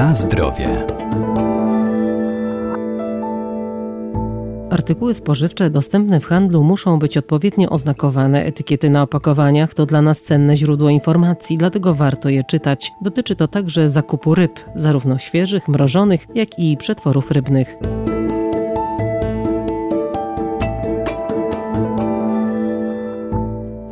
Na zdrowie. Artykuły spożywcze dostępne w handlu muszą być odpowiednio oznakowane. Etykiety na opakowaniach to dla nas cenne źródło informacji, dlatego warto je czytać. Dotyczy to także zakupu ryb, zarówno świeżych, mrożonych, jak i przetworów rybnych.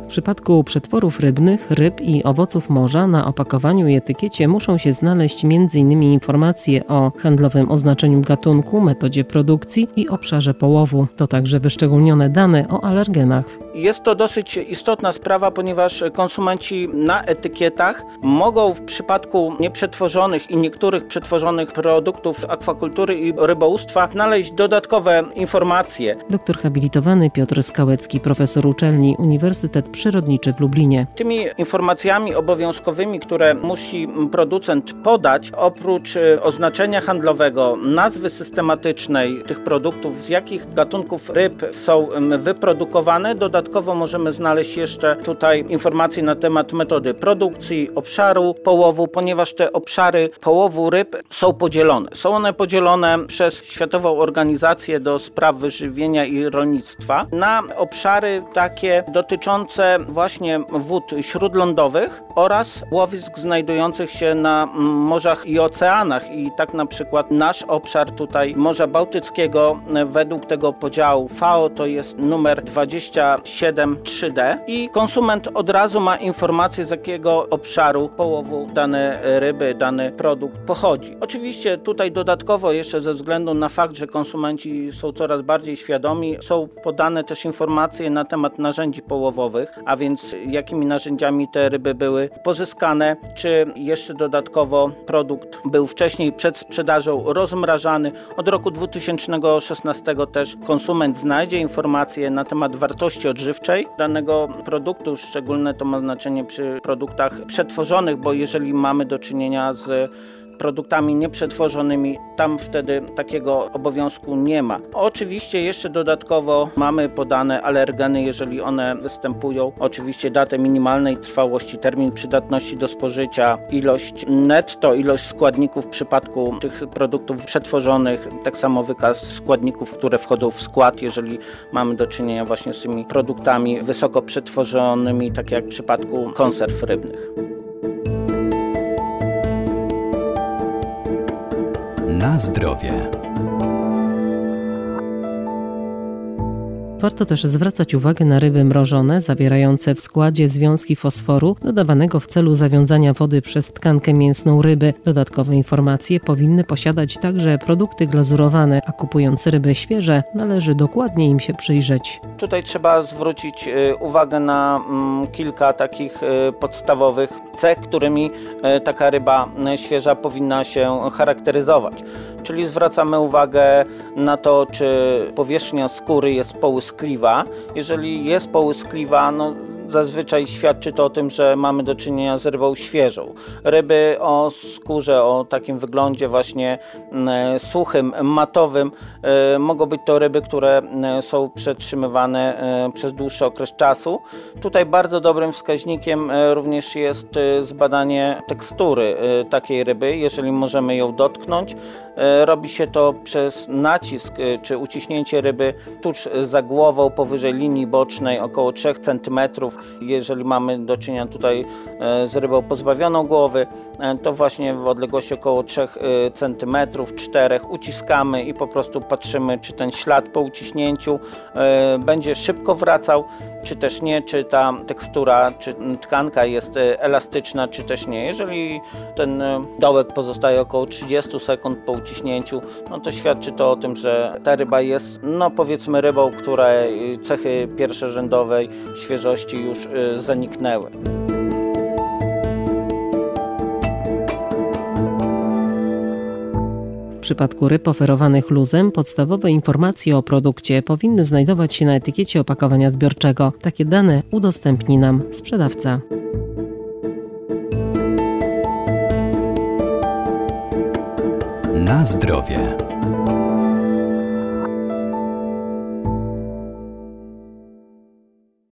Przypadku przetworów rybnych, ryb i owoców morza na opakowaniu i etykiecie muszą się znaleźć m.in. informacje o handlowym oznaczeniu gatunku, metodzie produkcji i obszarze połowu. To także wyszczególnione dane o alergenach. Jest to dosyć istotna sprawa, ponieważ konsumenci na etykietach mogą w przypadku nieprzetworzonych i niektórych przetworzonych produktów akwakultury i rybołówstwa znaleźć dodatkowe informacje. Doktor habilitowany Piotr Skałecki, profesor uczelni Uniwersytet Przyrodniczy w Lublinie. Tymi informacjami obowiązkowymi, które musi producent podać, oprócz e, oznaczenia handlowego, nazwy systematycznej tych produktów, z jakich gatunków ryb są wyprodukowane, dodatkowo możemy znaleźć jeszcze tutaj informacje na temat metody produkcji, obszaru połowu, ponieważ te obszary połowu ryb są podzielone. Są one podzielone przez Światową Organizację do Spraw Wyżywienia i Rolnictwa na obszary takie dotyczące właśnie wód śródlądowych oraz łowisk znajdujących się na morzach i oceanach. I tak na przykład nasz obszar tutaj Morza Bałtyckiego według tego podziału FAO to jest numer 273D i konsument od razu ma informację z jakiego obszaru połowu dane ryby, dany produkt pochodzi. Oczywiście tutaj dodatkowo jeszcze ze względu na fakt, że konsumenci są coraz bardziej świadomi, są podane też informacje na temat narzędzi połowowych, a więc jakimi narzędziami te ryby były pozyskane, czy jeszcze dodatkowo produkt był wcześniej przed sprzedażą rozmrażany. Od roku 2016 też konsument znajdzie informacje na temat wartości odżywczej danego produktu. Szczególne to ma znaczenie przy produktach przetworzonych, bo jeżeli mamy do czynienia z produktami nieprzetworzonymi, tam wtedy takiego obowiązku nie ma. Oczywiście jeszcze dodatkowo mamy podane alergeny, jeżeli one występują. Oczywiście datę minimalnej trwałości, termin przydatności do spożycia, ilość netto, ilość składników w przypadku tych produktów przetworzonych, tak samo wykaz składników, które wchodzą w skład, jeżeli mamy do czynienia właśnie z tymi produktami wysoko przetworzonymi, tak jak w przypadku konserw rybnych. Na zdrowie. Warto też zwracać uwagę na ryby mrożone, zawierające w składzie związki fosforu, dodawanego w celu zawiązania wody przez tkankę mięsną ryby. Dodatkowe informacje powinny posiadać także produkty glazurowane, a kupując ryby świeże, należy dokładnie im się przyjrzeć. Tutaj trzeba zwrócić y, uwagę na mm, kilka takich y, podstawowych cech, którymi y, taka ryba świeża powinna się charakteryzować. Czyli zwracamy uwagę na to, czy powierzchnia skóry jest połyskliwa. Jeżeli jest połyskliwa, no zazwyczaj świadczy to o tym, że mamy do czynienia z rybą świeżą. Ryby o skórze, o takim wyglądzie właśnie mm, suchym, matowym, e, mogą być to ryby, które mm, są przetrzymywane e, przez dłuższy okres czasu. Tutaj bardzo dobrym wskaźnikiem e, również jest zbadanie tekstury takiej ryby, jeżeli możemy ją dotknąć. Robi się to przez nacisk czy uciśnięcie ryby tuż za głową, powyżej linii bocznej, około 3 cm jeżeli mamy do czynienia tutaj e, z rybą pozbawioną głowy, e, to właśnie w odległości około 3 e, cm, 4 uciskamy i po prostu patrzymy, czy ten ślad po uciśnięciu będzie szybko wracał, czy też nie, czy ta tekstura, czy tkanka jest elastyczna, czy też nie. Jeżeli ten dołek pozostaje około 30 sekund po uciśnięciu, no to świadczy to o tym, że ta ryba jest, no powiedzmy rybą, której cechy pierwszorzędowej świeżości już y, zaniknęły. W przypadku ryb oferowanych luzem podstawowe informacje o produkcie powinny znajdować się na etykiecie opakowania zbiorczego. Takie dane udostępni nam sprzedawca. Na zdrowie.